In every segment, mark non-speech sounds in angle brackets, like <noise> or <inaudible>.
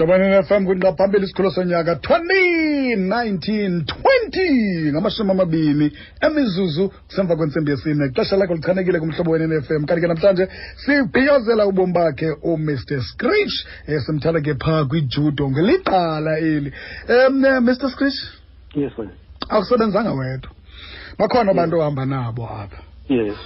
mhlobane FM kwinqa phambili isikhulo sonyaka 2019 20 ngamashumi amabini emizuzu kusemva kwentsimbi yesine. Ixesha lakho lichanekile kumhlobo wene FM kanti ke namhlanje sibhiyozela ubomi bakhe umr. Scritch um simthanda ke phaa kwijudo ngeliqala eli. Um mr scritch Yes, awusebenzanga wedwa. Bakhona abantu ohamba nabo apha. Yes.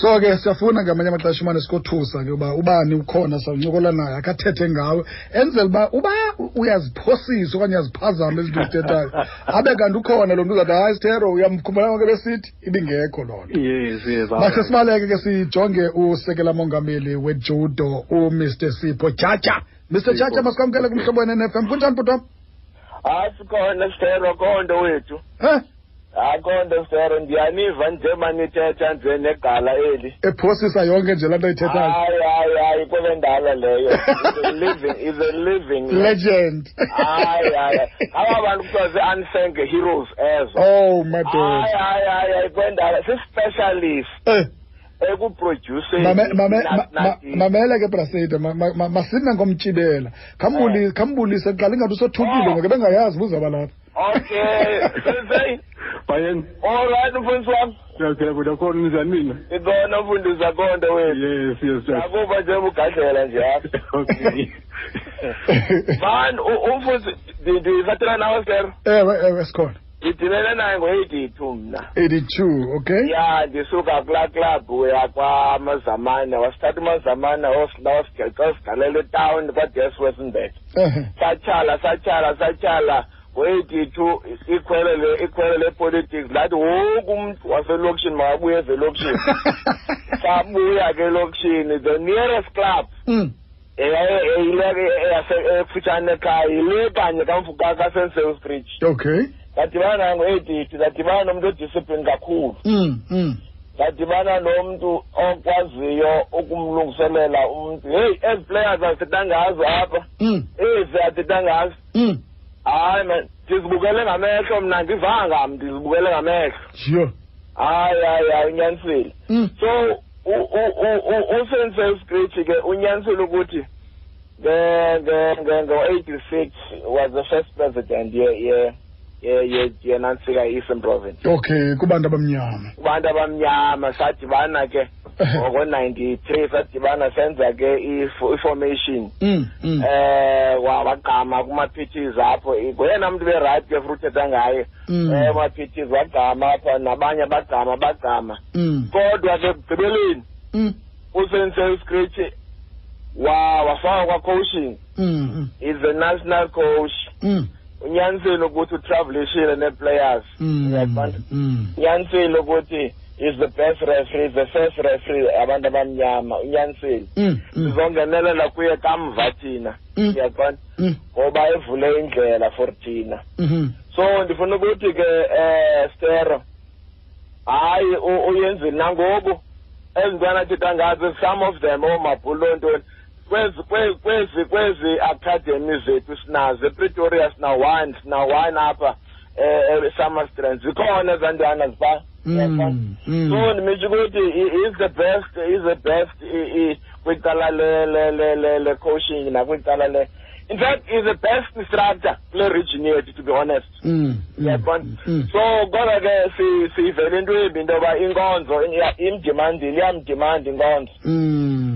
So ke siyafuna ngamanye amaxesha umane sikothusa ke uba ubani ukhona sawuncokola naye akathethe ngawe. Enzela uba uba uyaziphosisa okanye uyaziphazama ezinto ezithethayo abe kanti ukhona lo mntu uzawuthi hayi sithero uyamkhumbula konke besithi. Ibingekho loo nto. Yes, yes. makhe sibaleke ke sijonge usekela mongameli wejudo umr. Sipho jaja. Mr. Jaja masikwamkele kumhlobo wenenfm kunjani bhutam hayi sikhona sitero konto wethu. Um hayi konto sitero ndiyaniva nje manithetha nje negala eli. Ephosisa yonke nje laa nto ayithethayo hayi hayi hayi kube ndala leyo. Is a living is a living legend. Hayi hayi aba bantu kuthiwa zii-unsang heroes ezo. Oh hayi madoda hayi hayi hayi kwendala si-specialist. Eh. ekuproducing Mame- mame- na- ma- ma- na- mamele ke braside ma- ma- ma- masime ngomtyibela khambuli- khambulise kuqala ingathi usothukile Oh. ngoke bengayazi buzaba lapha okay <laughs> sensei Bayen, all right mfundisi wami siyaphila kuda khona njani mina? ikhona mfundisa konto wethu Yes, yes, yes. akuba nje bugadlela nje <laughs> Okay. <laughs> man umfundisi ndisathela nawe sir? Ewe ewe sikhona ndidibene naye ngo-eighty two mna. 82 okay. Ya ndisuka kulaa club yakwamazamane wasithatha umazamane wasigalela etawuni kwades wesenberg Ehe. satyhala satyhala satyhala ngo-eighty two ikhwele le ikhwele lepolitics lathi woke umntu waselokishini makabuye ezolokishini <laughs> sabuya ke elokishini the nearest club. Mm. ekufutshane ekhaya yile kanye kasensales bridge. Okay. Ndadibana naye ngo-eighty ndadibana nomntu odiscipline kakhulu. Mm, mm. ndadibana nomntu okwaziyo ukumlungiselela umntu. Heyi ezi players azithetha ngazo apha. Mm, ezi athetha ngazo. Mm. Hayi man ndizibukele ngamehlo mna ndivanga ndizibukele ngamehlo sure hayi hayi hayi unyanisile Mm. so usensei scritch ke unyanisile ukuthi nge- ngo-eighty-six was the first president ye- ye- ye- ye- yenantsika eastern province. Okay kubantu abamnyama. Kubantu abamnyama sadibana ke ngoko-ninety-three sadibana senza ke ifo- i-formation. Mm, mm. eh wa- wagqama kuma-pitches apho ngoyena mntu berayithi ke futhi uthetha ngaye. Mm. eh kuma-pitches wagqama apha nabanye bagqama bagqama Mm, kodwa ke ekugqibeleni mm, usensei scritch wa wafaka kwa-coaching. Mm, mm, is a national coach. Mm, unyanisile ukuthi utravelishile nee-players mm, uyaqonda mm. unyanisile ukuthi is the best referee the first referee abantu abamnyama unyanisile. Mm, sizongenelela kuye kamva thina. Mm, ngoba evule indlela for thina. Mhm. so ndifuna ukuthi ke eh stero hayi uyenzile nangoku. Ezintwana thetha ngazo some of them oomabhulo ntoni? Kwezi kwezi academy zethu sinazo epretoria sina one sina one apha eh summerstrand zikhona ezaa ntwana zipha Mm, mm. so ndimitsho ukuthi is the best is the best kwicala le le le le le coaching nakwicala le in fact is the best instructor kule region yethu to be honest Mm, uyaqonda mm. so kodwa ke si- siyivele into embi into yoba inkonzo imdimandile iyamdimanda inkonzo.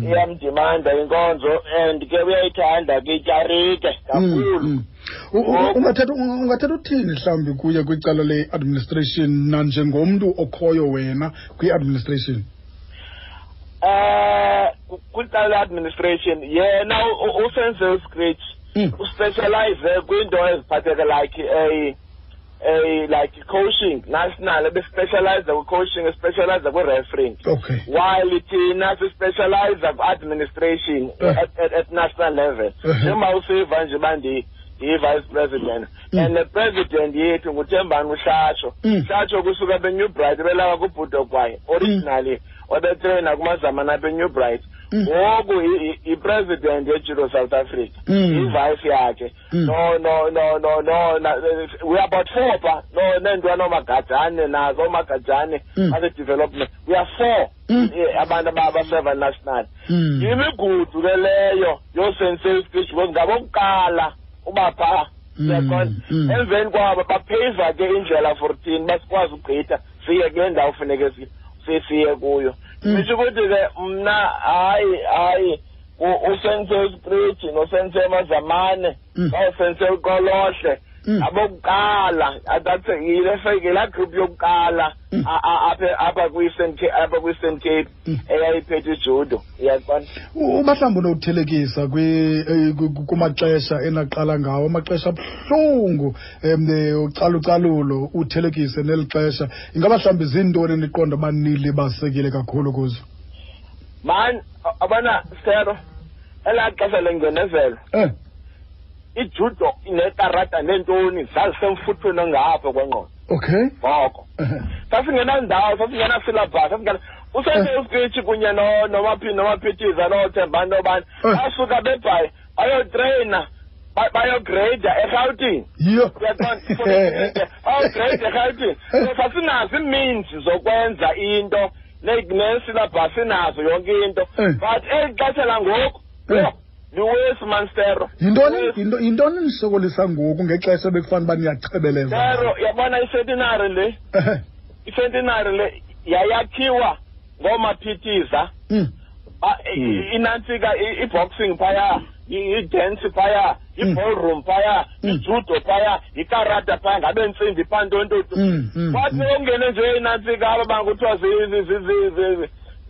Iyamdimanda inkonzo and ke uyayithanda ke ityarike kakhulu Mm, mm. Ungathetha un- ungathetha uthini mhlawumbi kuye kwicala le-administration nanjengomntu okhoyo wena kwi-administration ku- kwicala le-administration yena u- u- usensei scratch Mm. uspecialize kwiinto eziphatheka like a a like coaching national ebespecialize kwi-coaching especialize kwi-refereeing okay while thina sispecialize ku-administration Eh. at, at, at national level Eh. njengoba usiva nje uba ndi ndiyi-vice president Mm. and the-president yethu nguthembani uhlatsho Mm. hlatsho kusuka benew bright belaka kubhudo kwaye originally wabetreyina kumazamana benew bright Mm. Ngoku i- i- i-president yejudo south africa Mm. ivice yakhe Mm. no no no no no na- we are about four pha no neentwana oomagajane nazo oomagajane Mm. ase-development we are four Mm. eh, abantu aba- abaseva national Mm. imigudu ke leyo yoosensei speech because ngabokuqala uba phaa Mm, uyaqonda mm. emveni kwabo baphayiva ke indlela fourteen basikwazi ugqitha siye kule ndawo funeke si- si- siye kuyo Mm. nditsho ukuthi ke mna hayi hayi u- usensei sprich nosensei mazamane Mm. nosensei uqolohle Mm. Abokuqala that's yile yilaa group yokuqala Mm. a- a- apha apha kwi-Eastern Cape apha kwi-Eastern Cape Mm. eyayiphethe ijudo. Uyaqonda uba mhlawumbi unothelekisa kwi- eh, ku- kumaxesha enaqala ngawo amaxesha abuhlungu um ucalucalulo uthelekise neli xesha. Ingaba mhlawumbi zintoni niqonda uba nilibasekile kakhulu kuzo? Man abana sero elaa xesha lengenezelo eh. Ijudo nekarata neentoni zazisemfuthweni ngapha kwengqondo. Okay. Ngoko. <laughs> Sasingenandawo sasingenasilabhasi sasingena usente kunye no- nomaphi nomaphithiza noothembani nobani. Eh. basuka bebhayi bayotreyina ba- bayogreyida erhawutini. <laughs> Bayogreyida erhawutini. So sasinazo iiminzi zokwenza into ne- nesilabhasi sinazo yonke into. Eh. but eli xesha langoku Eh. Liwesi manstero. Yintoni? Yinto- yintoni nisokolisa ngoku ngexesha ebekufanele uba niyachebeleza? Stero yabona isentinari le? Isentinari le yayakhiwa ngoomaphithiza mm, Ah, i- i- inantsika i-boxing phaya i-dance phaya Mm. i-ballroom phaya ijudo phaya ikarata phaya ngabe ntsimbi phaa ntontotu mm, kwathi ongene nje inantsika aba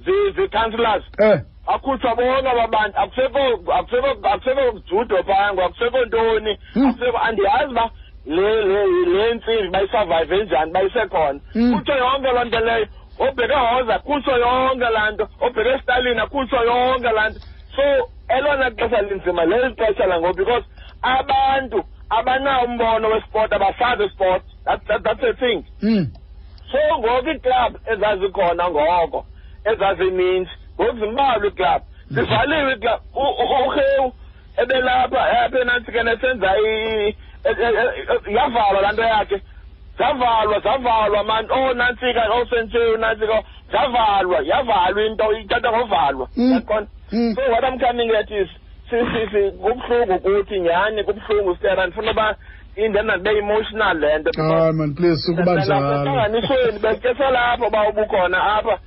bangakuthiwa zi-councillors eh. Akhutshwa bonke aba bantu akusekho akusekho akusekho judo phaya ngo akusekho ntoni Mm. akusekho andiyazi uba le le le ntsimbi bayisurvive njani bayisekhona. Mm. kutsho yonke loo nto leyo obheke hoza kutsho yonke laa nto obheke stalin kutsho yonke laa nto. So elona xesha linzima leli xesha langoku because abantu abanawo umbono wesport abasazi sport. That's, that, that's a thing. Mm, so ngoku iiklab ezazikhona ngoko ezazininzi ngoku zimbalwa iiklab zivaliwe iiklab urhewu ebelapha apha enantsike nesenza i- e- e- e- yavalwa laa nto yakhe. Zavalwa zavalwa man. Oonantsika oosentseyo nantsika zavalwa yavalwa into ithatha ngovalwa. Mm. yaqonda mm. so what i'm coming at is si si si kubuhlungu kuthi nyhani kubuhlungu stera ndifuna uba indena ndibe emotional le nto. Hayi man please sukuba njalo. entlanganisweni besike selapho uba ubukhona apha.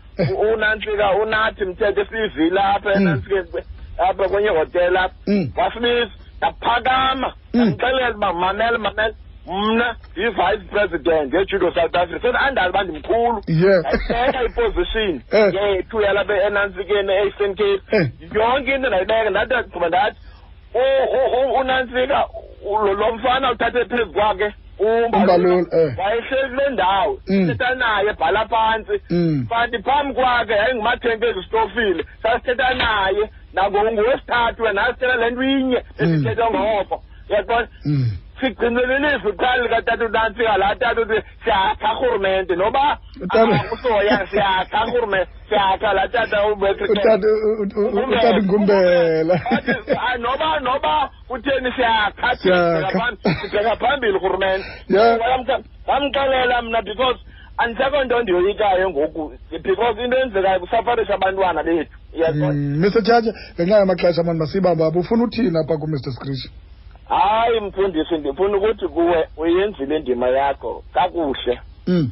Unantsika unathi mthetho esiyivile apha Mm. enantsikeni apha kwenye hotela apha Mm. wasibiza ndaphakama Mm. ndamxelela uba mamela mamela mna yi-vice president yejudo south africa sendandazi uba ndimkhulu ndayibeka iposition <laughs> Eh. yethu yalapha enantsikeni e-eastern cape Eh. yonke into ndayibeka ndathi gqiba ndathi unantsika lo mfana uthathe phezu kwakhe Umbalula, eh. wayehleli kule ndawo Mm. sithetha naye ebhala phantsi Mm. kanti phambi kwakhe yayingumathenke ezistofile sasithetha naye nangongowesithathu wena sithetha le nto inye esithetha ngoko uyaqona Mm. Sigcinelelise iqala likatata unantsika laa tata uthi siyakha rhurumente noba Utata- usoya siyakha rhurumente siyakha laa tata utata utata ngumbela. Ah, noba noba kutheni siyakha. Siyakha. sibheka phambili urhurumente Yeah. ngamxelela mna because andisekho nto ndiyoyikayo ngoku because into enzekayo kusafarisha abantwana bethu. Uyaqonda Mm, mr chacha ngenxa yamaxesha mani masibamba apha ufuna uthini apha kumr skrish hayi mfundisi ndifuna ukuthi kuwe uyenzile indima yakho kakuhle mm.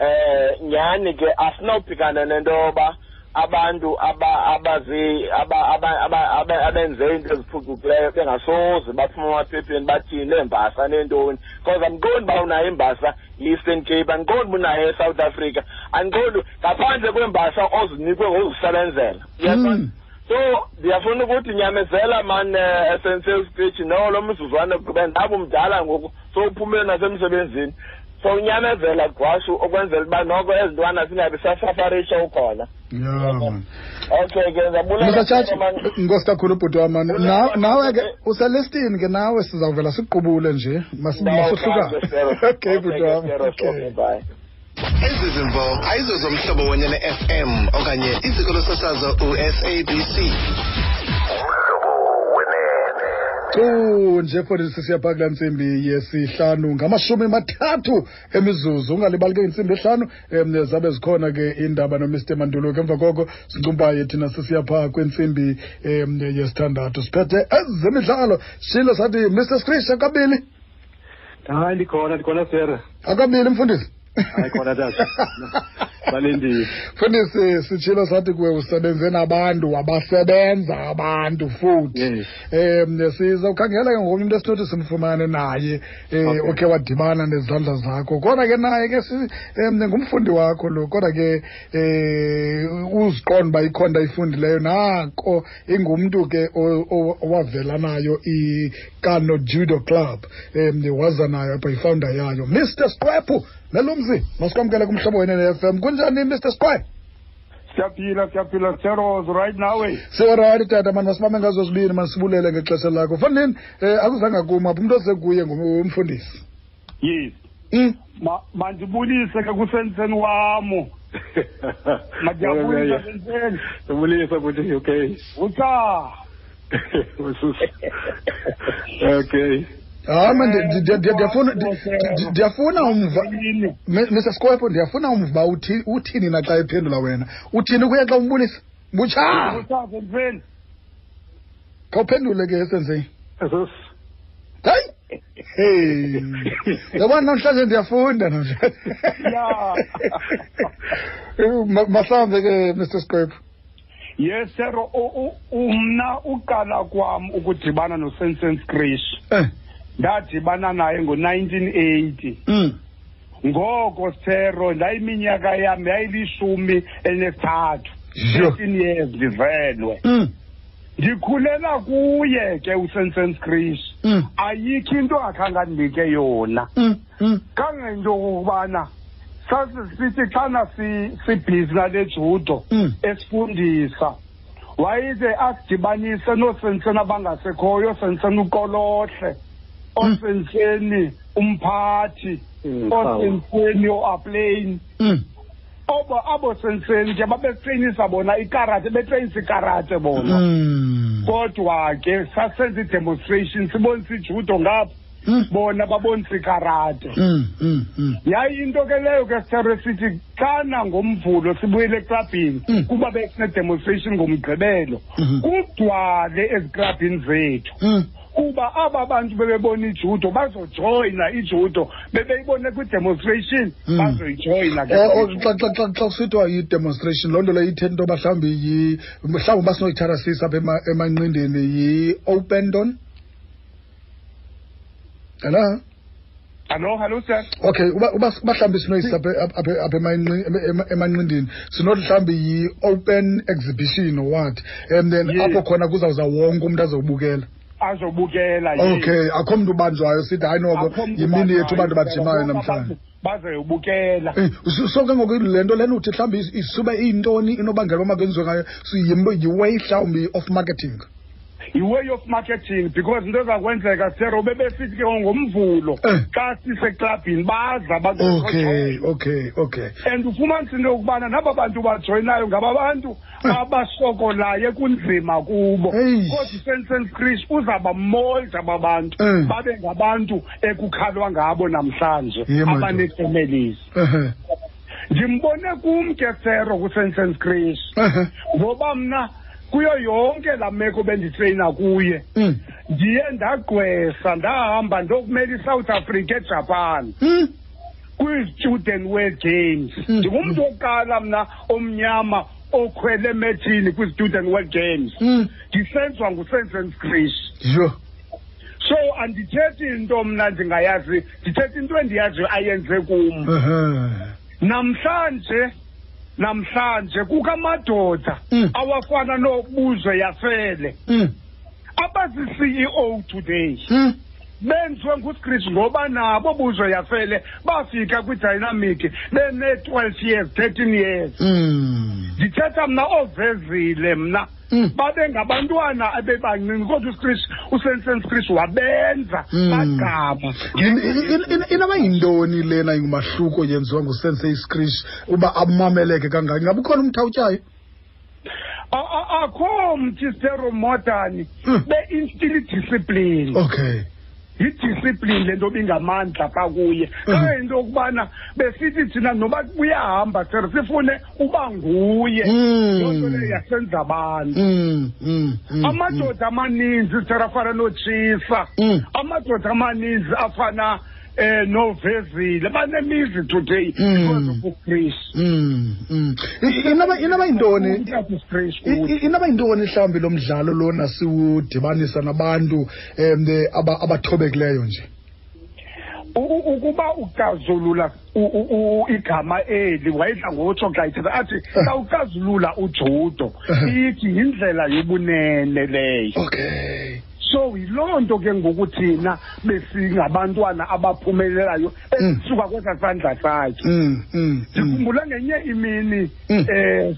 eh nyani ke asinawuphikana nento yoba abantu aba abazi aba aba- aba- aba- abenze into eziphucukileyo bengasoze baphuma emaphepheni bathini neembasa neentoni because andiqondi uba unayo imbasa i-eastern cape andiqondi uba unayo esouth africa andiqondi ngaphandle kweembasa ozinikwe ngozisebenzela uyaqonda Mm. So ndiyafuna ukuthi nyamezela man uh, sensei speech no lo mzuzwana kugqibela ndabe mdala ngoku so uphumele nasemsebenzini. So unyamezela gwashu okwenzela uba noko ezi ntwana singabi sasafarisha ukhona. Okay ke nkosi kakhulu bhuti wam mani nawe ke uselestini ke nawe sizawuvela siqubule nje masuhlukane <laughs> okay bhuti wam okay. Ezi zimvo ayizo zomhlobo wenye ne-fm okanye iziko losasazo usabc kunje fondisi siyapha kulaa ntsimbi yesihlanu ngamashumi mathathu emizuzu ungalibali ke intsimbi ehlanu. Um zabe zikhona ke iindaba nomr. Mandulo ke emva koko sincumbaye thina sisiyapha kwintsimbi um yesithandathu. Siphethe ezemidlalo. Shilo sathi mr scrish akabili? Hayi ndikhona ndikhona sera akabili mfundisi hayi khona <laughs> tata balindile. Mfundisi sitshilo sathi kuwe usebenze nabantu wabasebenza abantu futhi. Yes. um sizawukhangela ke ngomnye umntu esinothi simfumane naye um Okay. okhe wadibana nezandla zakho. Kodwa ke naye ke si- um ngumfundi wakho lo kodwa ke um uziqonda uba ikhonda ifundileyo. Nako ingumntu ke o- o- owavela nayo ikano judo club. Um waza nayo apha yifounder yayo. Mr squephu nelumzi masikwamkele kumhlobo wena ne-fm kunjani mr square siyaphila siyaphila seros right now eh? Siwarayithi tata mani masibambe ngazo zibini masibulele ngexesha lakho. Fanini um akuzange kuma phi umntu osekuye ngumfundisi yes. Mm. Ma- mandibulise ke kusenseni wamo <laughs> mandiyabulisa senseni ndibulisa futhi okay. <laughs> Usus. <laughs> Okay. Hayi ma ndi- ndi- ndi- ndiyafuna ndi- ndi- ndiyafuna umva yini M- mr squepo ndiyafuna umva uba uthi- uthini na xa ephendula wena? Uthini kuye xa umbulisa? Butsha utsa senseni khawuphendule ke esenzeni usus hayi! Hey! Yabona namhlanje ndiyafunda namhlanje. Ya. Ma- mahlambe ke mr squepo yes sero u- u- umna uqala kwam ukudibana nosensen skrish eh. Ndadibana naye ngo-nineteen eighty. Mm. Ngoko sero ndayiminyaka yam yayilishumi elinesithathu. Yho. thirteen years ndivelwe. Mm. Ndikhulela kuye ke usensen skrish mm. Ayikho into angakhange andinike yona. Mm mm. Kangento okokubana sasisithi xana si- sibhizi nale judo Mm. esifundisa wayide asidibanise noosenseni abangasekhoyo osenseni uqolohle osenseni umphathi. Mm, osenseni oaplane mm. Obo abo senseni ke babetreyinisa bona ikarate betreyinisa ikarate bona. Mm. Kodwa ke sasenza i-demonstration sibonisa ijudo ngapha mm. Bona babonisa ikarate. Mm mm mm. Yayinto ke leyo ke sithere sithi xana ngomvulo sibuyele eklabhini Mm. kuba besine-demonstration ngomgqibelo. Mhm. kugcwale eziklabhini zethu. Mm. Kuba aba bantu bebebona ijudo bazojoyina ijudo bebeyibone kwi-demonstration Mm. bazoyijoyina ke Oh, oh, xa xa xa xa kusithiwa yi-demonstration loo nto leyo ithetha into yoba mhlawumbi yi mhlawumbi uba sinoyitharasisa apha ema- emanqindini yi-open don? Hello? Hallo hallo sir. Okay uba uba uba mhlawumbi sinoyisa apha apha apha emanqi- ema- ema- emanqindini sinothi mhlawumbi yi-open exhibition or what? And then Yes. apho khona kuzawuza wonke umntu azowubukela. Azobukela yes. okay akho mntu ubanjwayo sithi hayi noko Akho mntu yimini yethu ubanjwayo, abantu bajimayo bonke namhlanje. abantu bazoyobukela Eh, so- so ke ngoku le nto lena uthi mhlawumbi is- isube iyintoni inobangela uba makwenziwe ngayo? So yim- yiway mhlawumbi of marketing. Yi-way of marketing because into ezakwenzeka sero bebesithi ke ngomvulo Eh. xa siseklabhini baza okay okay okay. And ufumanisa into yokubana naba bantu bajoyinayo ngaba bantu abasokolayo kunzima kubo. Kodwa usensen krish uzaba molda aba bantu Eh. babe ngabantu ekukhalwa ngabo namhlanje abanee-families ndimbone kum ke sero kusensen ehe, ngoba mna kuyo yonke laa meko benditreyina kuye. Mm, ndiye ndagqwesa ndahamba ndokumela isouth africa ejapan. Mm, kwii-student world games. Mm. ndingumntu wokuqala mna omnyama okhwele emethini kwii-student world games. Ndisenziwa ngusensen skrish yho so andithethi into mna ndingayazi ndithetha into endiyaziyo ayenze kum. Namhlanje namhlanje kukho amadoda Mm. awafana nobuzwe yasele. Mm, abasi-ceo today. Mm, benziwe nguskrish ngoba nabo buzwe yafele bafika kwidynamic bene-twelve years thirteen years Mm. ndithetha mna ovezile mna Mm. babe ngabantwana abebancinci kodwa uskrish usensen skrish wabenza Mm. in- inaba yintoni lena ingumahluko yenziwa ngusensei scrish uba amameleke kangaka ngabe ukhona umthawutyayo akho mthi stero modern Mm. be-instili discipline okay yidiscipline le nto bingamandla pha kuye Mhm. xa into yokubana besithi thina noba uyahamba ser sifune uba nguye Mm. loo nto leyo yasenza abantu Mm, mm, amadoda amaninzi ser afana notshisa Mm. amadoda amaninzi afana um novezile banemizi today because of. I- inaba inaba yintoni? Inaba yintoni mhlawumbi lo mdlalo lona siwudibanisa nabantu um aba- abathobekileyo nje? Ukuba ukazulula igama eli wayedla ngotsho xa ithetha athi xa ukazulula ujudo. Ithi yindlela yobunene leyo. Okay. So yiloo nto ke ngoku thina besingabantwana abaphumelelayo esisuka kwesaa sandla sakhe mm, mm, mm. ndikhumbula ngenye imini Mm. um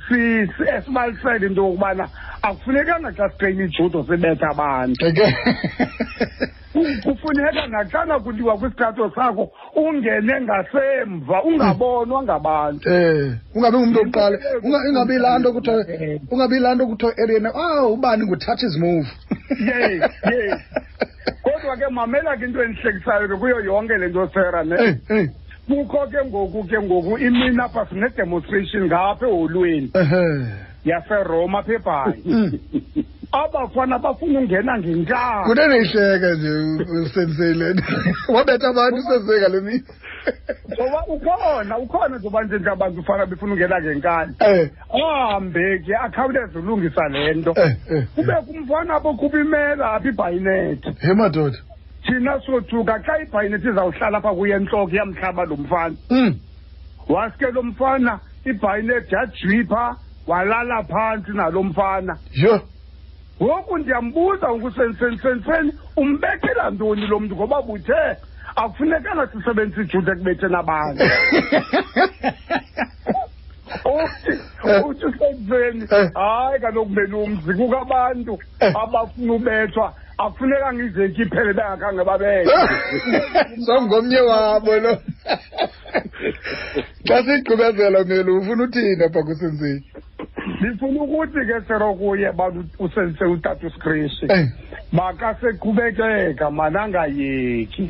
esibalisele into yokubana akufunekanga xa sitreyina ijudo sibetha abantu. <laughs> kufuneka naxana kuliwa kwisithatho sakho ungene ngasemva ungabonwa ngabantu Eh, ungabi ngumuntu oqala. Unga- Ingabi laa nto kuthiwa ungabi laa nto kuthiwa erena, ah ubani nguthatha his move. Yes, yes. <laughs> kodwa ke mamela ke into endihlekisayo ke kuyo yonke le nto sera ne Eh, eh. kukho ke ngoku ke ngoku imini apha sine-demonstration ngapha eholweni yaseroma apha ebhayi Mm. <laughs> abafana bafuna ungena ngenkani Kunene ihleka nje usensei lena. <laughs> Wabetha abantu usensei ngale mini. ngoba ukhona ukhona njengoba nje abantu fana befuna ungena ngenkani Eh, ahambe ke akhawuleze ulungisa le nto eh, eh. kube kumfana apho khupha imela apha ibhayinethi He madoda. thina sothuka xa ibhayinethi izawuhlala apha kuye entloko yamhlaba lo mfana Mm. waske lo mfana ibhayinethi yajwipha walala phantsi nalo mfana Yo. Ngoku ndiyambuza ngusensensentseni umbethela ntoni lo mntu ngoba buthe akufunekanga sisebenzise ijude ekubetheni abantu uthi uthi usenseni Eh. hayi kaloku belumzi kukabantu Eh. abafuna ubethwa akufunekanga izeki iphele bengakhange babethe <laughs> Songomnye wabo lo. Xa sigqibezela melo ufuna uthini apha kusensei? Ndifuna ukuthi ke sero kuye bantu usense utata usikrishi Eh. makaseqhubekeka manangayeki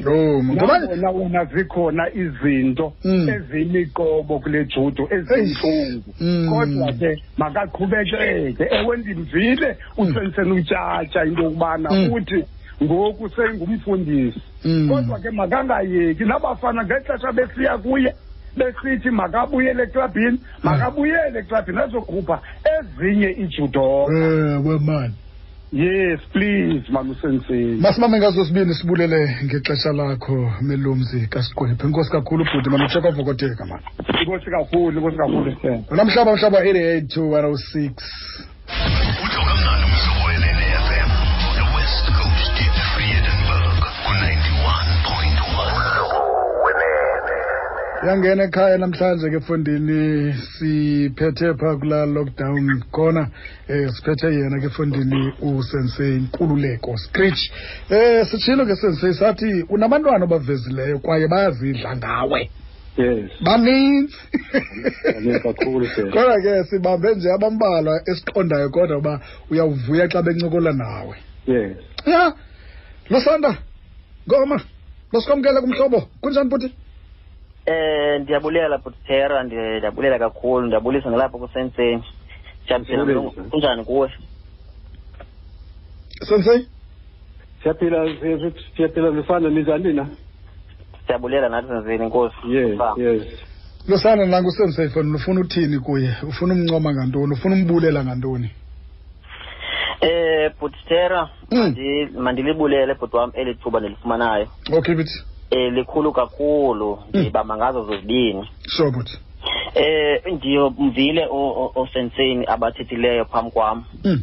nangona wona zikhona izinto Mm. eziyimiqobo kule judo ezintlungu Mm. kodwa ke makaqhubekeke ewe ndimvile usenseni utyatsha into yokubana Mm. uthi ngoku sengumfundisi kodwa ke makangayeki nabafana ngexesha besiya kuye besithi makabuyele eklabhini makabuyele eklabhini azokhupha ezinye ijudo Eh, wemani. yes please manusenseni Masimame ngazo sibini sibulele ngexesha lakho melumzi kasiqwephe. Inkosi kakhulu bhuti man utsheka vokoteka man. inkosi kakhulu inkosi kakhulu Namhlaba mhlaba 88 to 106. Yangena ekhaya namhlanje ke fondini siphethe pha kula lockdown khona eh siphethe yena ke fondini usensei Nkululeko Screech. Eh sitshilo ke sensei sathi unabantwana abavezileyo kwaye bayazidla ngawe. yes Baninzi. Baninzi kakhulu, sir. Kodwa ke sibambe nje abambalwa esiqondayo kodwa uba uyawuvuya xa bencokola nawe. yes Ya. Losanda. Ngoma. Losikwamkela kumhlobo. Kunjani buti? Eh ndiyabulela Butera ndiyabulela kakhulu ndiyabulisa nalapho kusenseni. Siyaphila Ndiyabulisa. kunjani kuwe? Sensei? siyaphila siya- siyaphila zifana ninjani na Siyabulela nathi senzeni inkosi. yes Fa. yes Losana nangu sensei fana ufuna uthini kuye? Ufuna umncoma ngantoni? Ufuna umbulela ngantoni? Eh Butera Mm. mandi mandilibulele bhuti wami eli thuba nilifumanayo. Okay bithi. Eh likhulu kakhulu ndibamba ngazo zozibini. Sure buthi. Eh ndiyomvile osenseni abathethileyo phambi kwam. Mm.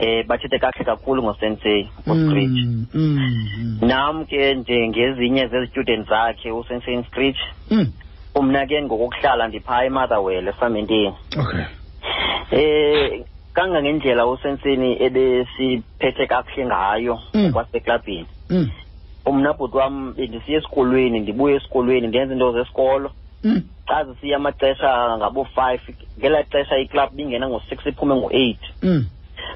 eh bathethe kakuhle kakhulu ngosensei uscreech Mm, mm, mm. nam ke njengezinye zezi-students zakhe usensei screech Mm. umna ke ngokokuhlala ndiphaa emotherwell esamenteni Okay. eh kangangendlela usenseni ebesiphethe kakuhle ngayo Mm. kwaseklabhini Mm. umna bhuti wam bendisiya esikolweni ndibuye esikolweni ndenze into zesikolo Mm. xa zisiya amaxesha ngabo-five ngelaa xesha iclub bingena ngo-six iphume ngo-eight Mm.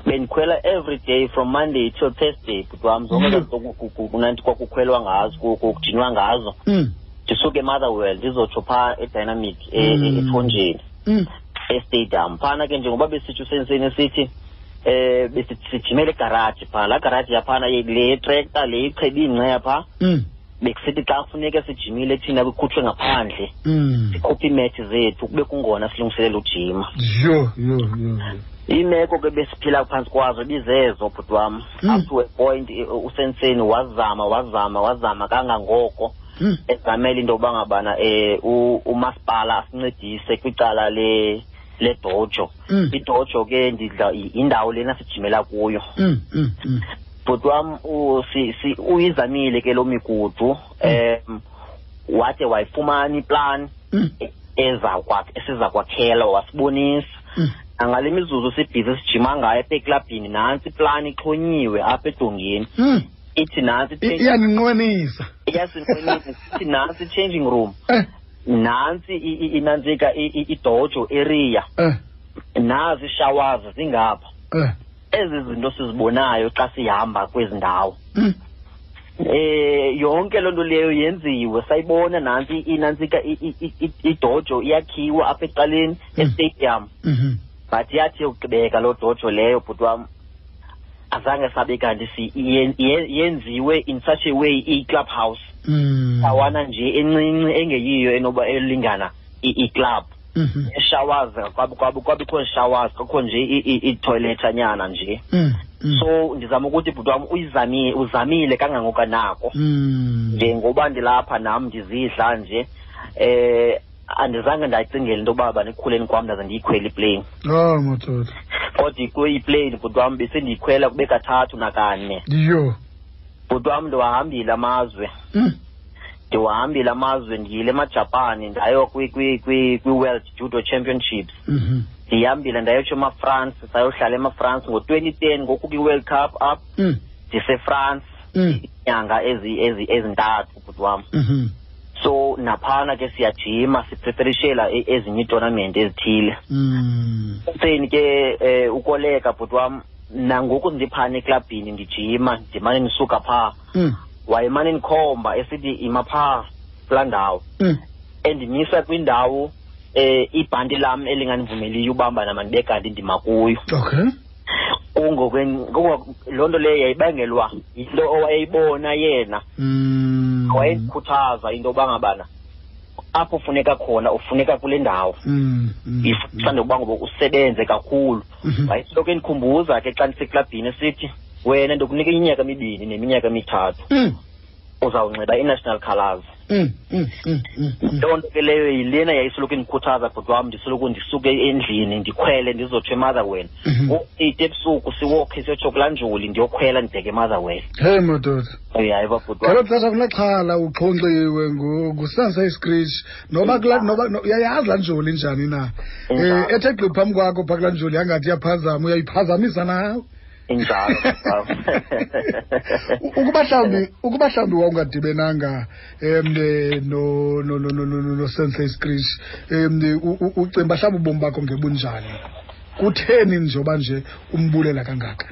bendikhwela every day from monday till thursday bhuti wam zonke Mm. loo zinto ku- ku- ku- kunanti kwakukhwelwa ngazo ku- ku- kujinwa ngazo Mm. ndisuke emotherwell ndizotsho phaa edynamic e- Mm. e- ethonjeni Mm. estadium phana ke njengoba besithi usenseni sithi eh besijimele egaraji phaa laa garaji yaphana ye- le yetrekta le ichebe ingceya phaa Mm. bekusithi xa kufuneka sijimile thina kukhutshwe ngaphandle Mm. sikhuphe iimethi zethu kube kungona silungiselela ujima Yo, yo, yo. yo. iimeko ke besiphila phantsi kwazo bizezo bhuti wam Mm. up to a point eh, usenseni wazama wazama wazama kangangoko Mm. ezamela into yokuba ngabana um umasipala asincedise kwicala le ledojo. Mm. idojo ke ndidla i- yindawo lena sijimela kuyo. Mm. Mm. Bhuti wam u- si- si- uyizamile ke loo migudu um wade wayifumana iplan ezakwa esiza kwakhela wasibonisa. Angale mizuzu sibhizi sijima ngayo apha eklabhini nantsi iplani ixhonyiwe apha edongeni. Ithi nantsi iyaninqwenisa iyasinqwenisa ithi nantsi i-changing room. Eh nantsi i- i- inantsika i- i- idojo area. Eh. Nazi ishowers zingapha. Eh. Ezi zinto sizibonayo xa sihamba kwezi ndawo. Mm. eh yonke loo nto leyo yenziwe. Sayibona nantsi inantsika i- i- i- i- idojo iyakhiwa apha ecaleni Mm. estadium. Mhm. but yathi yokugqibeka loo dojo leyo bhuti wam azange sabe kanti si yen- yen- yenziwe in such a way iyi-club house Mm. ndawana nje encinci engeyiyo enoba elingana i- i-club Mhm. showers kwabi- kwabi- kwabikho showers kakho nje i- nyana nje Mm. Mm. so ndizama ukuthi bhuti wam uyizamile uzamile kangangokanako njengoba ndilapha nam ndizidla nje eh andizange ndayicingela into yoba banikhuleni kwam ndaze ndiyikhwela iplane Oh madoda. kodwa iplane bhuti wam besendiyikhwela kube kathathu nakane Yo. Bhuti wam ndiwahambile amazwe Mm. ndiwahambile amazwe ndiyile emajapani ndayo kwi- kwi- kwi- kwi-world judo championships Mhm. ndihambile ndayotsho emafrance sayohlala emafrance ngo-twenty ten ngoku kwi-world cup up Mm. ndisefrance Mm. iinyanga ezi- ezi- ezintathu bhuti wam Hmm so naphana ke siyajima sipreferishela e- ezinye iitonament ezithile Mm. seni ke eh ukoleka bhuti wam nangoku ndiphana eklabhini ndijima ndimane ndisuka phaa Mm. wayemane ndikhomba esithi ima phaa kulaa ndawo Mm. endimisa kwindawo eh ibhanti lam elinganivumeliyo ubamba nama ndibe kanti ndima kuyo Okay. kungokwen- kungo- loo nto leyo yayibangelwa yinto owayeyibona yena Mm. wayendikhuthaza into yoba ngabana apho ufuneka khona ufuneka kule ndawo Mm. Mm. ifuna ukuba ngoba usebenze kakhulu Mhm. wayesoloko endikhumbuza ke xa ndiseklabhini esithi wena ndokunika iminyaka emibini neminyaka emithathu Mm. uzawunxiba i-national colours Mm. Mm. Mm. Mm. Mm. loo nto ke leyo yilena yayisoloko indikhuthaza bhuti wam ndisoloko ndisuke endlini ndikhwele ndizotsho emotherwell Mhm. ngo-eight ebusuku siwokhe siyotsho kulaa njuli ndiyokhwela ndibheke emotherwell Hey madoda. uyayiva bhuti ngelo wam xesha kunaxhala uxhonxiwe ngu- ngusansa screech noba kula noba no- uyayazi laa njoli njani na um Injalo. ethe gqi phambi kwakho phaa kulaa njoli yangathi iyaphazama uyayiphazamisa nawe injalo <laughs> ukuba mhlawumbi ukuba mhlawumbi wawungadibenanga um no no no no no no no sensei screech um ucimba mhlawumbi ubomi bakho ngebunjani? Kutheni njengoba nje umbulela kangaka?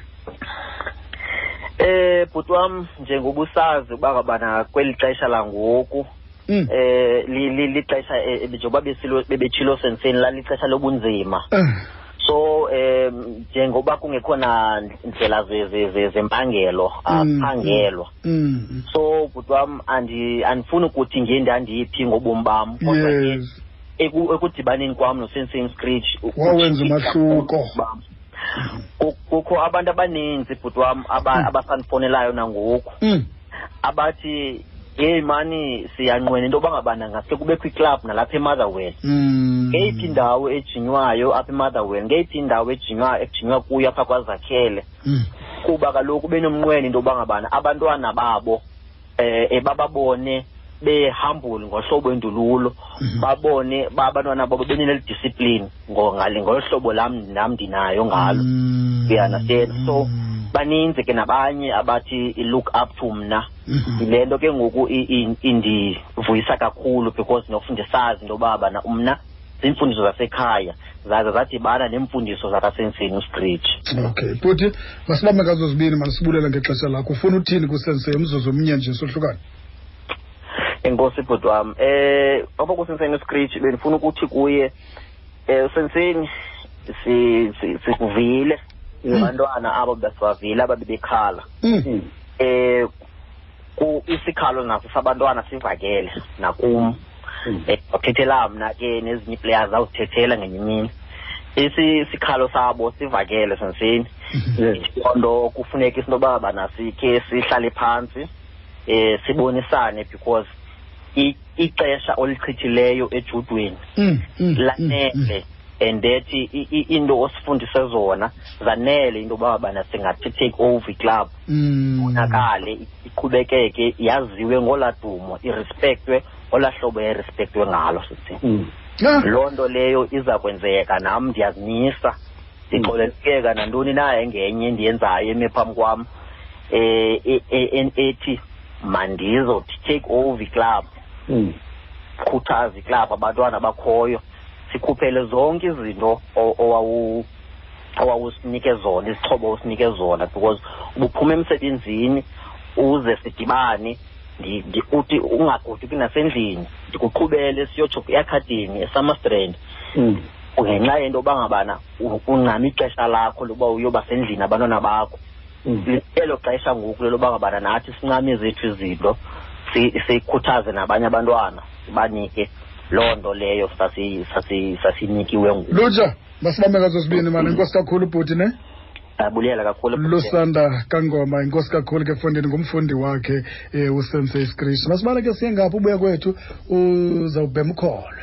Eh bhuti wam njengoba usazi uba ngabana kweli xesha langoku Mm. eh li- li- lixesha eh, njengoba bebetshilo senseni lalixesha lobunzima. Eh, so eh njengoba kungekho na ndlela ze- ze- ze- zempangelo Mm, aphangelwa mm, mm. so bhuti wam andi andifuni ukuthi nge ndandiphi ngobomi bam kodwa ke yes eku- ekudibaneni kwam nosensei screech Wawenza umahluko. Ku- kukho abantu abaninzi bhuti wam aba- Mm. abasandifowunelayo nangoku Mm, abathi yeyi mani siyanqwena into yoba ngabana ngaske kubekho iklab nalapha emotherwell Mm. ngeyiphi indawo ejinywayo apha emotherwell ngeyiphi indawo ejinywa ejinywa kuyo apha kwazakhele Mm. kuba kaloku benomnqweno into yoba ngabana abantwana babo eh bababone behambule ngohlobo endululo Mhm. babone ba abantwana babo benele discipline ngo ngale ngolu hlobo lam nam ndinayo ngalo Mm. you understand so Mm. Baninzi ke nabanye abathi i-look up to mna. Mhm. yile nto ke ngoku indivuyisa kakhulu because nokuthi ndisazi into yoba bana mna ziimfundiso zasekhaya zaze zadibana neemfundiso zakasenseni ustrich okay bhuti masibambe ngazo zibini manisibulela ngexesha lakho. Ufuna uthini kusensei umzuzu omnye nje sohlukane? Enkosi bhuti wam eh apha kusenseni ustrich bendifuna ukuthi kuye eh usenseni si- si- sikuvile. Abantwana abo besibavile ababebekhala Mm. eh ku isikhalo naso sabantwana sivakele nakum eh wathethela mna ke nezinye players awuthethela ngenye imini isi isikhalo sabo sivakele senseni loo kufuneka into yoba bana sikhe sihlale phantsi eh sibonisane because i- ixesha olichithileyo ejudweni Mm. Mm. Mm. lanele and that i- i- into osifundise zona zanele into yoba bana singathi take over iclub Mm. iqhubekeke yaziwe ngolaa dumo irespectwe olaa hlobo yayirespektwe ngalo sithi. Ah. loo nto leyo iza kwenzeka nam ndiyazimisa ndixolelekeka nantoni na engenye ndiyenzayo eme phambi kwam. Eh e- e- en- ethi mandizothi take over iclub khuthaza iclub abantwana bakhoyo sikhuphele zonke izinto owawusinike zona izixhobo osinike zona because ubuphuma emsebenzini uze sidibane uthi ungagoduki nasendlini ndikuqhubele siyotsho eakhademi esummerstrand ngenxa yento yoba ngabana uncama ixesha lakho lokuba uyoba sendlini abantwana bakho. Elo xesha ngoku leloba ngabana nathi sincame zethu izinto si- sikhuthaze nabanye abantwana sibanike loo nto leyo sasi- sasi- sasinikiwe ngulo lutsha masibambe ngazo sibini mani? Inkosi kakhulu bhuti ne? Abulela kakhulu lusanda kangoma inkosi kakhulu ke efundini ngumfundi wakhe um usensei skrish masibale ke siye ngapho ubuya kwethu? Uzawubhema ukholwe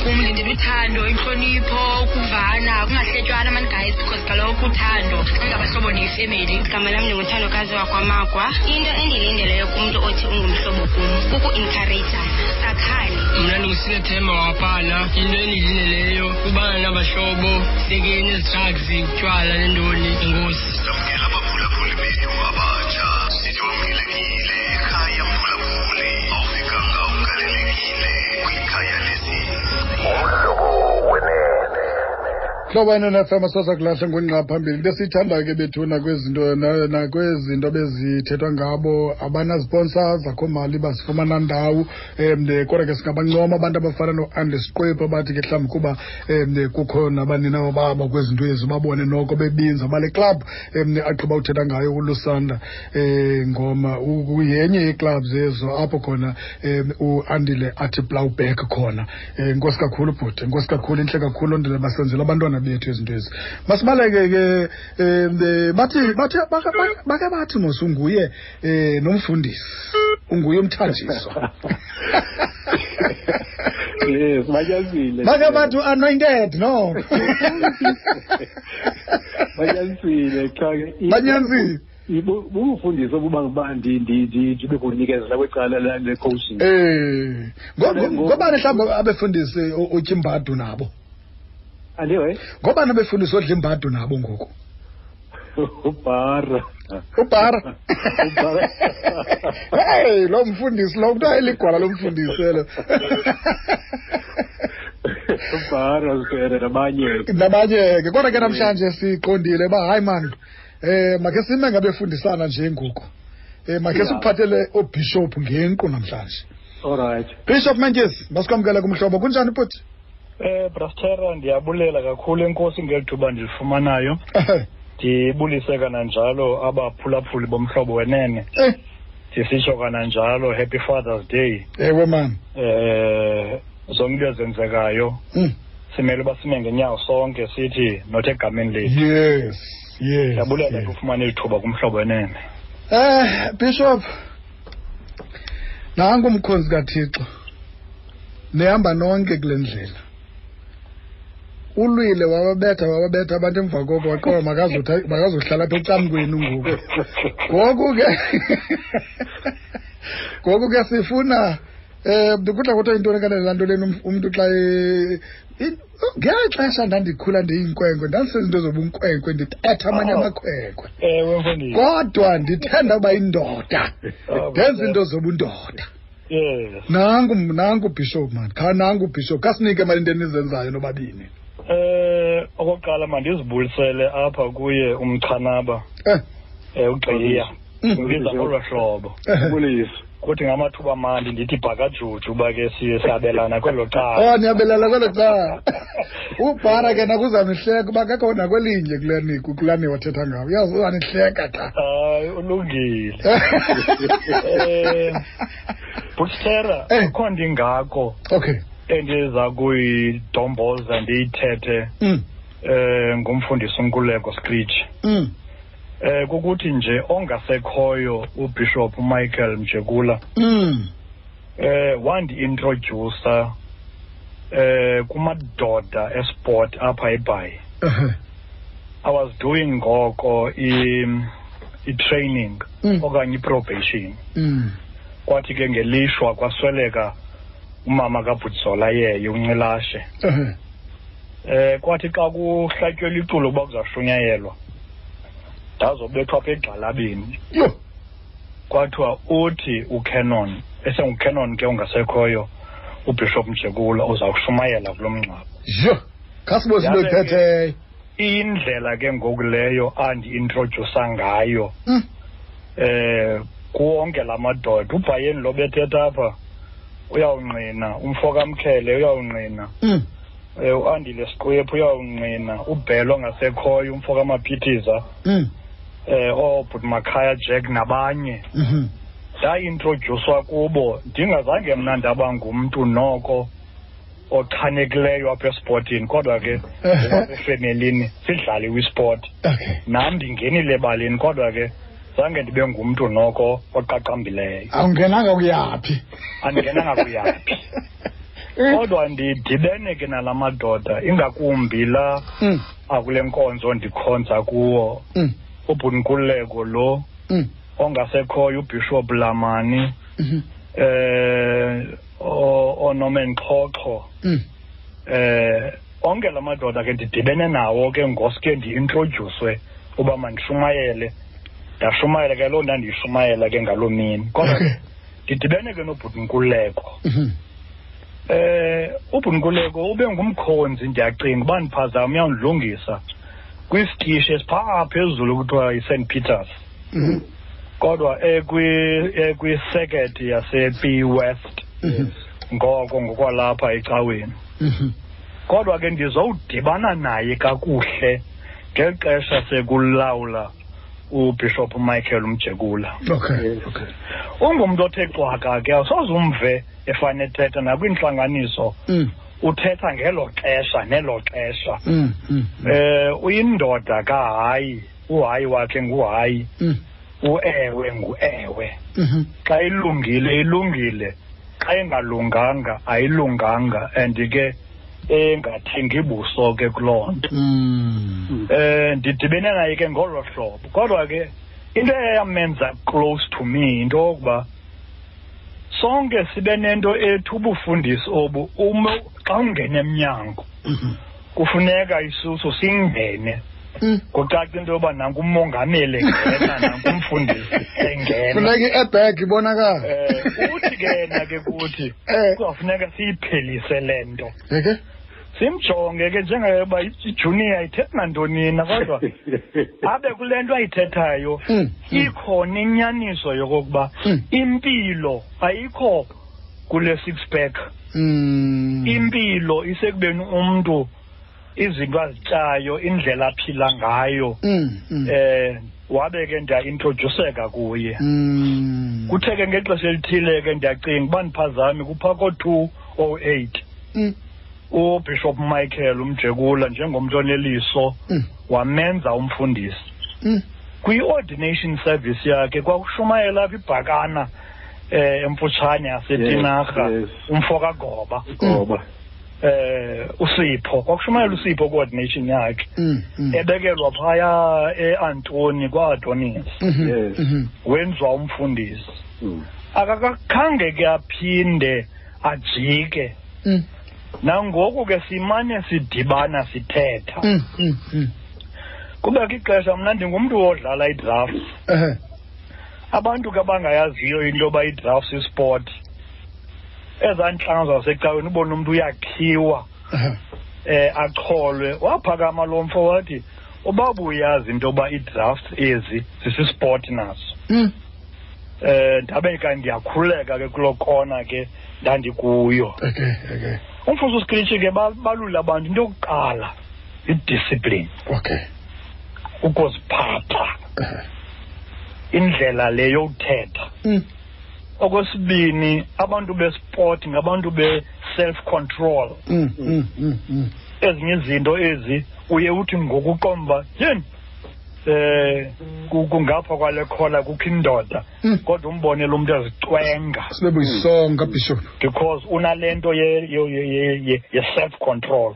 ungumhlobo kum ndindela uthando intlonipho ukuvana kungahletywana mani guys because kaloku uthando ingabahlobo neyifemeli igama lam ndinguthandokazi wakwamagwa. Into endilindeleyo kumntu othi ungumhlobo kum kuku-encouragana sakhane mna ndingusine themba wapana into endiyilindeleyo kubana nabahlobo sekeni ezi-drugs utywala nentoni. Enkosi. Samkela abaphulaphuli bethu abatsha hlobo enenfm sasakulahla ngwenqaphambili esiyithandayo ke bethuna kwezinto na- nakwezinto bezithethwa ngabo abanasponsors akho mali bazifumana ndawo. Um kodwa ke singabancoma abantu abafana noandesqwephu abathi ke mhlawumbi kuba um kukho nabaninawo babo kwezinto ezi babone noko bebinza bale club um aqhuba uthetha ngayo ulusanda um ngoma. Yenye yeeclubs ezo apho khona um uandile athi plowback khona. Um nkosi kakhulu bhuti nkosi kakhulu intle kakhulu ondile basenzela abantwana bethu izinto ezi? Masibaleke ke um bathi bathi bake- bake- bake bathi mos unguye um nomfundisi unguye umthanjiswa. Yes batyazile bake bathi u-anointed no? Banyanisile cha ke i- banyanisile ibu- bubufundisi obuba nguba ndibe kunikezela kwecala la- le-coaching um Kodwa ngo- ngobani mhlawumbi abefundisi u- utya imbadu nabo? Andiwe? Ngobani abefundisi odla imbadu nabo ngoku? Ubhara. Ubhara. Ubhara. heyi lo mfundisi lo kuthiwa eligwala lo mfundisi elo ubhara sere nabanye. Ke nabanye ke kodwa ke namhlanje siqondile uba hayi mani um makhe sime ngabefundisana nje ngoku. Um makhe sikuphathele oobhishophu ngenqu namhlanje. Allright bishop mantyesi masikwamkele kumhlobo. Kunjani bhuti Eh Brastera ndiyabulela kakhulu enkosi ngeli thuba ndilifumanayo ndibulise kananjalo abaphulaphuli bomhlobo wenene. Eh, ndisitsho kananjalo happy fathers day. Ewe mani eh zonke into ezenzekayo Mm. simele uba sime ngenyawo sonke sithi not egameni lethu. Yes yes ndiyabulela ufumane ithuba kumhlobo wenene. Eh Bishop nangu umkhonzi kaThixo. Nihamba nonke kule ndlela. Ulwile wababetha wababetha abantu emva koko waqoba <laughs> makazohlala apha ecamkweni ngoku. Ngoku ke <laughs> ngoku ke sifuna eh kudla kuthiwa intoni kanene laa nto lena um- umntu xa e- i- ngeli xesha ndandikhula ndiyinkwenkwe ndandisenza into zobunkwenkwe ndithetha amanye Oh. amakhwenkwe. Kodwa ndithanda uba yindoda <laughs> Oh, ndenza into zobundoda. Nangu nangu bishop man. Kha nangu bishop. Kasinike mali into enizenzayo nobabini eh okokuqala mandizibulisele apha kuye umchanaba eh. Eh ugqiya. Ngibiza ndibiza ngolo hlobo. Eh. kuthi ngamathuba mandi ndithi bhakajuju uba ke siye siyabelana kwelo cala. <laughs> O niyabelana kwelo xa ubhara ke nakuzanihleka uba kekho nakwelinye kulani kulani wathetha ngawo. Uyazi uzanihleka ta. Hayi ulungile. Eh. Butera Eh. akho ndingako. Okay endiza kuyidomboza ndiyithethe eh ngumfundisi unkuleko screech Mm. eh kukuthi nje ongasekhoyo ubishop Michael Mjekula Mm. eh wandi-introducer eh kumadoda esport apha eBhayi. I was doing ngoko i-training okanye i-probation kwathi ke ngelishwa kwasweleka umama kabhutsola yeye uncilashe eh kwathi xa kuhlatyelwa iculo uba kuzashunyayelwa ndazobethwa apha egxalabeni kwathiwa uthi ucanon esengucanon ke ungasekhoyo ubishop mjekula uzawushumayela kulo mngcwabo. Yho. khasibuze into indlela ke- ngokuleyo ngoku leyo andi-introdyusa ngayo Mm. eh kuwonke la madoda. Ubhayeni lo bethetha apha uyawungqina umfo kamkele uyawungqina Mm. eh uandile siqwephu uyawungqina ubhelo ongasekhoyo umfo kamaphithiza Mm. eh oobhuti makhaya jack nabanye Mhm. ndaintrodyuswa kubo ndingazange mna ndaba ngumntu noko ochanekileyo apha esportini kodwa ke <laughs> efemelini sidlaliwe isport okay nam ndingenile ebaleni kodwa ke zange ndibe ngumntu noko oqaqambileyo awungenanga kuyaphi andingenanga kuyaphi <laughs> kodwa ndidibene ke nala madoda ingakumbi la Mm. akule nkonzo ndikhonza kuwo Mm. ubhunkuleko lo Mm. ongasekhoyo ubishop lamani Mhm. eh o- onomenxhoxho Mm. eh onke la madoda ke ndidibene nawo ke ngosuke ndi-introdyuswe uba mandishumayele ndashumayela ke loo ndandiyishumayela ke ngaloo mini kodwa ndidibene ke nobhutinkuleko Mhm. eh ubhutinkuleko ube ngumkhonzi ndiyacinga uba ndiphazama uyawundilungisa kwisitishi esiphaa phezulu kuthiwa yi-st peters Mhm. kodwa ekwi- ekwiseketi yase-p west Mhm. ngoko ngokwalapha ecaweni kodwa ke ndizowudibana naye kakuhle ngeli xesha sekulawula ubishop michael umjekula okay okay. Ungumntu othe cwaka ke awusoze umve efane ethetha nakwintlanganiso. Mm. uthetha ngelo xesha nelo xesha. Eh uyindoda kahayi uhayi wakhe nguhayi. Uewe nguewe. Mhm. xa ilungile ilungile. Xa ingalunganga ayilunganga. And ke engathengi buso ke kuloo nto Mm. eh ndidibene naye ke ngolo hlobo kodwa ke into eyamenza close to me into yokuba sonke sibe nento ethi ubufundisi obu xa ungena emnyango Mhm. kufuneka isuso singene Mm. kucaca into yoba nanku umongameli engena nanku umfundisi engena funeka i-airbag ibonakala eh uthi ke yena ke kuthi Eh. kuzawufuneka siyiphelise le nto simjonge ke njengoba ijunior ithethi nantoni na kodwa <laughs> abe kule nto ayithethayo Mm. Mm. ikhona inyaniso yokokuba Mm. impilo ayikho kule six pack Mm. impilo isekubeni umntu izinto azityayo indlela aphila ngayo Mm. Mm. eh wabe ke ndiyaintroduseka kuye Mm. kuthe ke ngexesha elithile ke ndiyacinga uba ndiphazame kupha ko-two oh eight Mm. Ubishop michael umjekula njengomntu oneliso Mm. wamenza umfundisi Mm. kwi-ordination service yakhe kwakushumayela apha ibhakana eh emfutshane yasetinarha umfo kagoba ngoba eh usipho kwakushumayela usipho ku-ordination yakhe Mm. Mm. ebekelwa phaya eantoni. Mhm. wenziwa umfundisi akakakhange ke aphinde ajike. Nangoku ke simane sidibana sithetha Mm. Mm. Mm. kubekho ixesha mna ndingumntu wodlala idraft Ehe. abantu ke abangayaziyo into yoba idraft isport ezaa ntlanga zasecaweni ubone umntu uyakhiwa Ehe. eh acholwe waphakama lo mfo wathi uba buyazi into yoba idraft ezi zisisport naso Mm. eh ndabe kanti ndiyakhuleka ke kuloo kona ke ndandikuyo Okay. Okay. Umfuso usikritshi ke ba- balule abantu into yokuqala idiscipline Okay. ukuziphatha Ehe. indlela le yokuthetha Mm. okwesibini abantu besport ngabantu be-self control. Mm. Mm. ezinye izinto ezi uye uthi ngokuqomba yeni eh ku- kungapha kwale khola kukho indoda Mm. kodwa umbonele umntu ezicwenga sibe buyisonga bishop because unale nto ye- ye- ye- ye-self control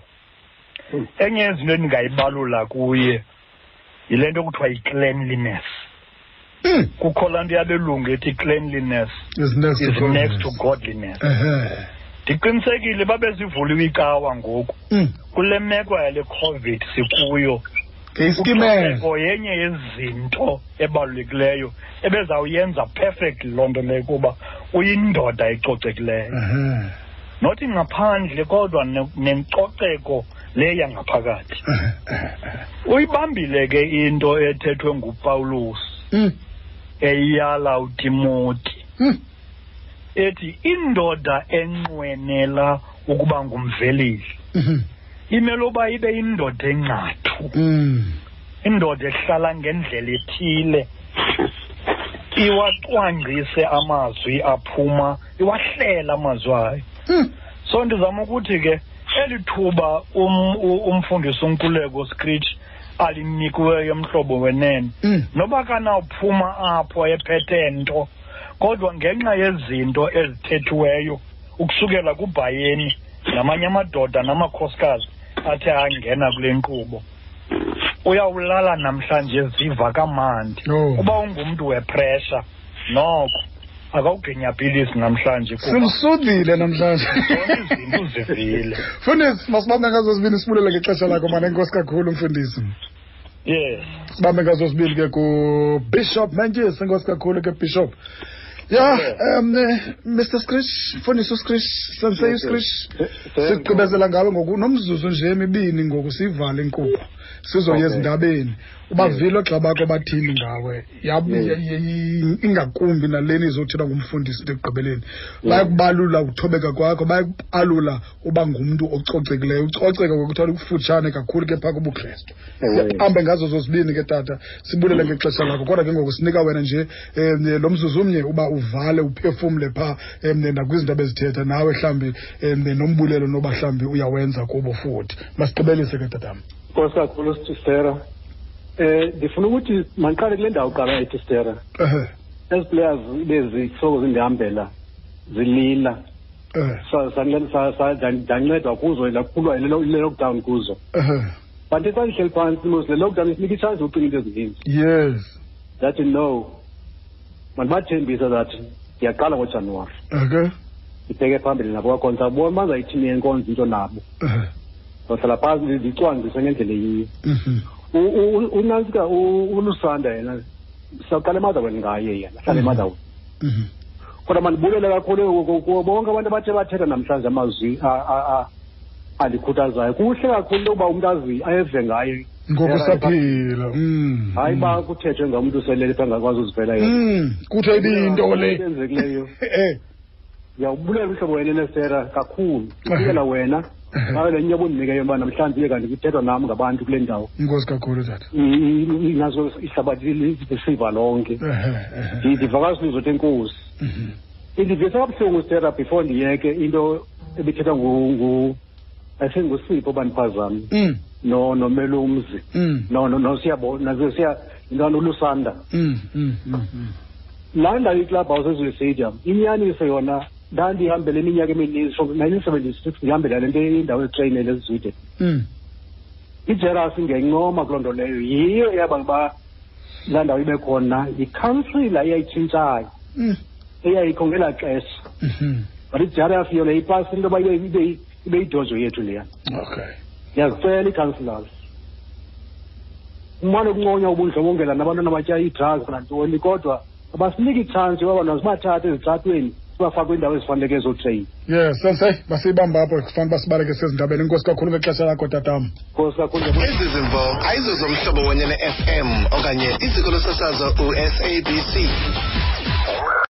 enye yezinto endingayibalula kuye yile nto kuthiwa yi-cleanliness kukho laa nto yabelungu ethi cleanliness is next to next to godliness. godliness Ehe. ndiqinisekile babe zivuliwe ikawa ngoku Mm. kule meko yale covid sikuyo. Ucoceko yenye yezinto ebalulekileyo ebezawuyenza perfect loo nto leyo kuba uyindoda ecocekileyo. Not ngaphandle kodwa ne- nencoceko le yangaphakathi uyibambile ke into ethethwe ngupawulos Mm. eyala utimoti. Mm. ethi indoda enqwenela ukuba ngumvelisi. Imele uba ibe yindoda enqathu Mm. indoda ehlala ngendlela ethile iwacwangcise amazwi aphuma iwahlela amazwi ayo Mm. so ndizama ukuthi ke eli thuba um, u- umfundisi unkuleko screech alinikiweyo emhlobo wenene Mm. noba kanawuphuma apho ephethe nto kodwa ngenxa yezinto ezithethiweyo ukusukela kubhayeni namanye amadoda namakhosikazi athe angena kule nkqubo. Uyawulala namhlanje ziva kamandi. Uba ungumntu wepressure noko akawuginya pilisi namhlanje simsudile namhlanje. Izinto uzivile. <laughs> Mfundisi masibambe ngazo zibini sibulele ngexesha lakho mane enkosi kakhulu mfundisi. Yes. Sibambe ngazo zibili ke kubishop mantyesi enkosi kakhulu ke bishop ya um eh, mr scritch mfundisi uscritch sensei uscritch sigqibezela ngawe ngoku nomzuzu nje emibini ngoku siyivale inkqubo sizoya ezindabeni. Ubavile ogxa bakho bathini ngawe? Ingakumbi naleni izothethwa ngumfundisi into ekugqibeleni. Bayakubalula ukuthobeka kwakho bayakubalula uba ngumntu ococekileyo. Ucoceka kwekuthiwa kufutshane kakhulu ke phaa kubukrestu hambe ngazo zozibini ke tata sibulele ngexesha lakho. Kodwa ke ngoku sinika wena nje um lo mzuzu umnye uba uvale uphefumle phaa um nakwizinto abezithetha nawe mhlawumbi um nombulelo noba mhlawumbi uyawenza kubo futhi. Masigqibelise ke tatam nkosi kakhulu sistera eh ndifuna ukuthi mandiqale kule ndawo qala ethi stera ehe. Ezi players bezihlobo zindihambela zilila. Ehe. Sa- sandinceda- sa- sa- ndan- ndancedwa kuzo lakhulwa yile yile lockdown kuzo. Ehe. Kanti xa ndihleli phantsi mos le lockdown isinika itshansi yokucinga into ezininzi. Yes. Ndathi no mandibathembisa that ndiyaqala ngojanuwari. Okay ndibheke phambili nabo kwakhona sabona bazayithini yenkonzo into nabo. Ehe. Ndohlala phantsi ndicwangcise ngendlela eyiyo mhm. Unantsika ulusanda yena sawuqala emadhaweni ngaye yena hlala Mhm. mhm. Kodwa mandibulele kakhulu ku- kubo bonke abantu abathe bathetha namhlanje amazwi andikhuthazayo kuhle kakhulu into yokuba umntu azi ayeve ngaye. Ngoku saphila mm hayi uba kuthethwe ngomntu uselele pha ngakwazi uzivela yena. Kuthe ibiyinto le? enzekileyo <laughs> eh. Ndiyawubulela umhlobo wena enesera kakhulu. Ndibukela wena <laughs> ngayo le nyobo ondinikeyo uba namhlanje iye kanti kuthethwa nam ngabantu kule ndawo inkosi kakhulu tata I- i- inazo ihlabathi lisiva lonke <laughs> ehe ehe ndiva kasinizo enkosi mhm indivisa kabuhlungu stera before ndiyeke into ebithethwa ngu- ngu- ayisengusipho bandiphazami Mm. no nomelo umzi Mm. no no nosiyabona nasiya intwana ulusanda Mm. Mm. Mm. Mm. laa ndawo iClub House ezwe stadium inyaniso yona ndandihambele iminyaka emininzi from nineteen seventy six ndihambela le nto indawo etreyinele ezizwide Mm. ijeras ngencoma kuloo nto leyo yiyo eyaba uba laa ndawo ibe khona yikhansila eyayitshintshayo Mm. eyayikho ngelaa xesha Mhm. but ijeras yona ipasi into yoba ibe ibe ibe yidozo yethu leya Okay. ndiyazicela ii-councillors umane ukunconywa ubundlobongela nabantwana batya ii-drugs nantoni kodwa abasiniki itshansi yoba bantwana sibathathe ezitratweni sibafake kwiindawo ezifaneleke ezotreyini yes sensei masiyibamba apho kufanele uba sibaleke sezindabeni inkosi kakhulu ngexesha lakho tatam. Nkosi kakhulu ezi zimvo ayizo zomhlobo wenye ne-fm okanye iziko losasazo usabc